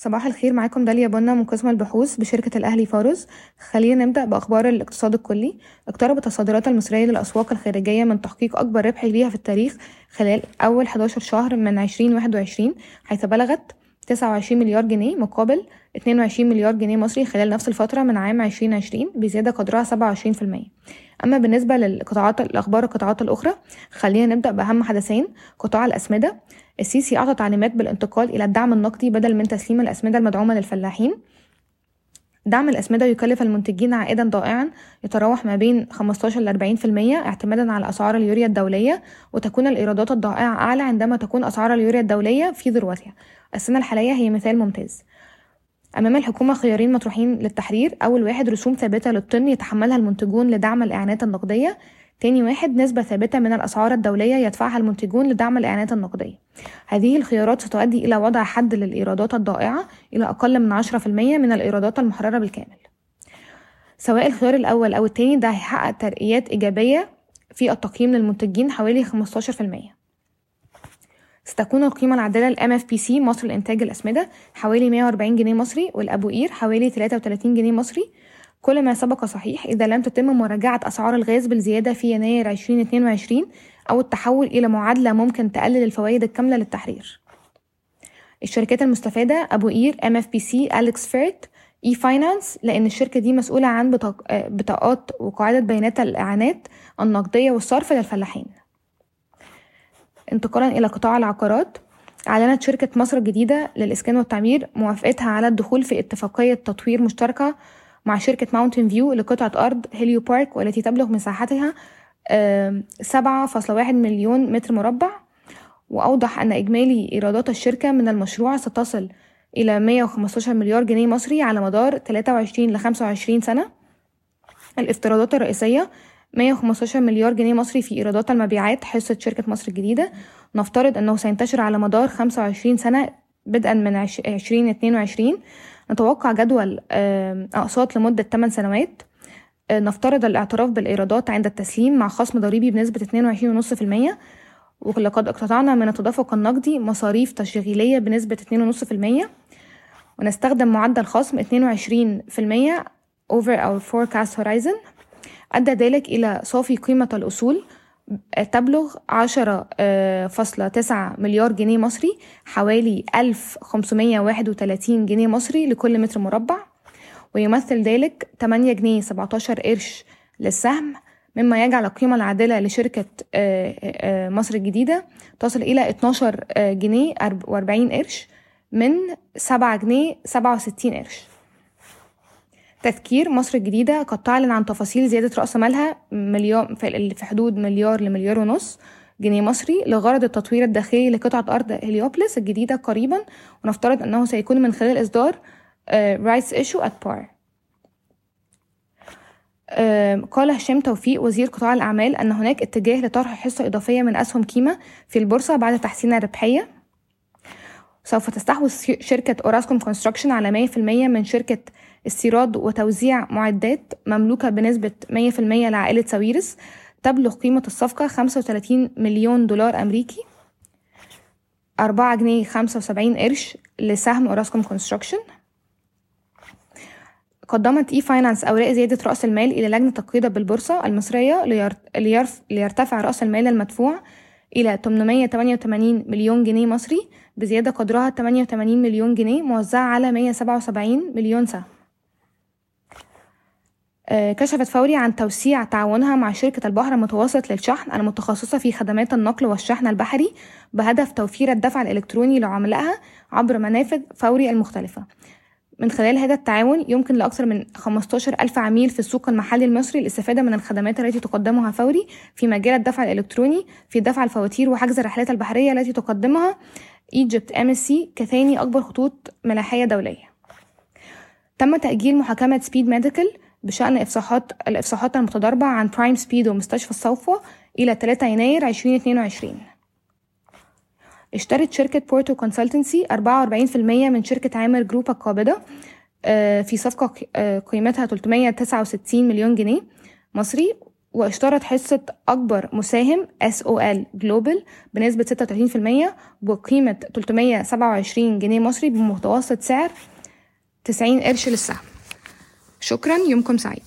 صباح الخير معاكم داليا بنا من قسم البحوث بشركة الأهلي فارس. خلينا نبدأ بأخبار الاقتصاد الكلي. اقتربت الصادرات المصرية للأسواق الخارجية من تحقيق أكبر ربح ليها في التاريخ خلال أول 11 شهر من 2021 حيث بلغت 29 مليار جنيه مقابل 22 مليار جنيه مصري خلال نفس الفترة من عام 2020 بزيادة قدرها 27% أما بالنسبة للقطاعات الأخبار القطاعات الأخرى خلينا نبدأ بأهم حدثين. قطاع الأسمدة. السيسي أعطى تعليمات بالانتقال إلى الدعم النقدي بدل من تسليم الأسمدة المدعومة للفلاحين. دعم الأسمدة يكلف المنتجين عائدا ضائعا يتراوح ما بين 15 ل 40% اعتمادا على أسعار اليوريا الدولية وتكون الإيرادات الضائعة أعلى عندما تكون أسعار اليوريا الدولية في ذروتها. السنة الحالية هي مثال ممتاز. أمام الحكومة خيارين مطروحين للتحرير أول واحد رسوم ثابتة للطن يتحملها المنتجون لدعم الإعانات النقدية. تاني واحد نسبة ثابتة من الأسعار الدولية يدفعها المنتجون لدعم الإعانات النقدية. هذه الخيارات ستؤدي إلى وضع حد للإيرادات الضائعة إلى أقل من 10% من الإيرادات المحررة بالكامل. سواء الخيار الأول أو التاني ده هيحقق ترقيات إيجابية في التقييم للمنتجين حوالي 15% ستكون القيمة العادلة لل MFPC مصر لإنتاج الأسمدة حوالي 140 جنيه مصري والأبو قير حوالي 33 جنيه مصري كل ما سبق صحيح إذا لم تتم مراجعة أسعار الغاز بالزيادة في يناير 2022 أو التحول إلى معادلة ممكن تقلل الفوائد الكاملة للتحرير. الشركات المستفادة أبو قير MFPC AlexFert e-finance لأن الشركة دي مسؤولة عن بطاقات وقاعدة بيانات الإعانات النقدية والصرف للفلاحين. انتقالا إلى قطاع العقارات أعلنت شركة مصر الجديدة للإسكان والتعمير موافقتها على الدخول في اتفاقية تطوير مشتركة مع شركة Mountain View لقطعة أرض Helio Park والتي تبلغ مساحتها سبعة فاصلة واحد مليون متر مربع. وأوضح أن إجمالي إيرادات الشركة من المشروع ستصل إلى 115 مليار جنيه مصري على مدار 23 ل 25 سنة. الافتراضات الرئيسية 115 مليار جنيه مصري في إيرادات المبيعات حصة شركة مصر الجديدة. نفترض أنه سينتشر على مدار 25 سنة بدءا من 2022 نتوقع جدول أقساط لمدة 8 سنوات. نفترض الاعتراف بالإيرادات عند التسليم مع خصم ضريبي بنسبة 22.5% ولقد اقتطعنا من التدفق النقدي مصاريف تشغيلية بنسبة 2.5% ونستخدم معدل خصم 22% over our forecast horizon. أدى ذلك إلى صافي قيمة الأصول تبلغ عشرة فاصلة تسعة مليار جنيه مصري حوالي ألف خمسمية واحد وتلاتين جنيه مصري لكل متر مربع. ويمثل ذلك تمانية جنيه سبعتاشر قرش للسهم مما يجعل القيمة العادلة لشركة مصر الجديدة تصل إلى اتناشر جنيه وأربعين قرش من سبعة جنيه سبعة وستين قرش. تذكير مصر الجديدة قد تعلن عن تفاصيل زيادة رأس مالها مليون في حدود مليار لمليار ونص جنيه مصري لغرض التطوير الداخلي لقطعة أرض هليوبلس الجديدة قريبا ونفترض أنه سيكون من خلال إصدار rights issue at par قال هشام توفيق وزير قطاع الأعمال أن هناك اتجاه لطرح حصة إضافية من أسهم كيما في البورصة بعد تحسين الربحية سوف تستحوذ شركة Orascom Construction على 100% من شركة استيراد وتوزيع معدات مملوكة بنسبة 100% لعائلة ساويرس تبلغ قيمة الصفقة 35 مليون دولار أمريكي 4 جنيه 75 قرش لسهم Orascom Construction قدمت e-finance أوراق زيادة رأس المال إلى لجنة القيادة بالبورصة المصرية. ليرتفع رأس المال المدفوع إلى 888 مليون جنيه مصري بزيادة قدرها 88 مليون جنيه موزعة على 177 مليون سهم. كشفت فوري عن توسيع تعاونها مع شركة البحر المتوسط للشحن المتخصصة في خدمات النقل والشحن البحري بهدف توفير الدفع الإلكتروني لعملائها عبر منافذ فوري المختلفة. من خلال هذا التعاون يمكن لأكثر من 15 ألف عميل في السوق المحلي المصري الاستفادة من الخدمات التي تقدمها فوري في مجال الدفع الإلكتروني في دفع الفواتير وحجز الرحلات البحرية التي تقدمها Egypt MSC كثاني أكبر خطوط ملاحية دولية. تم تأجيل محاكمة سبيد ميديكال بشأن إفصاحات الإفصاحات المتضاربة عن برايم سبيد ومستشفى الصوفة إلى 3 يناير 2022 اشترت شركة بورتو كونسلتنسي 44% من شركة عامر جروب القابضة في صفقة قيمتها 369 مليون جنيه مصري واشترت حصة أكبر مساهم SOL Global بنسبة 36% بقيمة 327 جنيه مصري بمتوسط سعر 90 قرش للسهم. شكرا يومكم سعيد.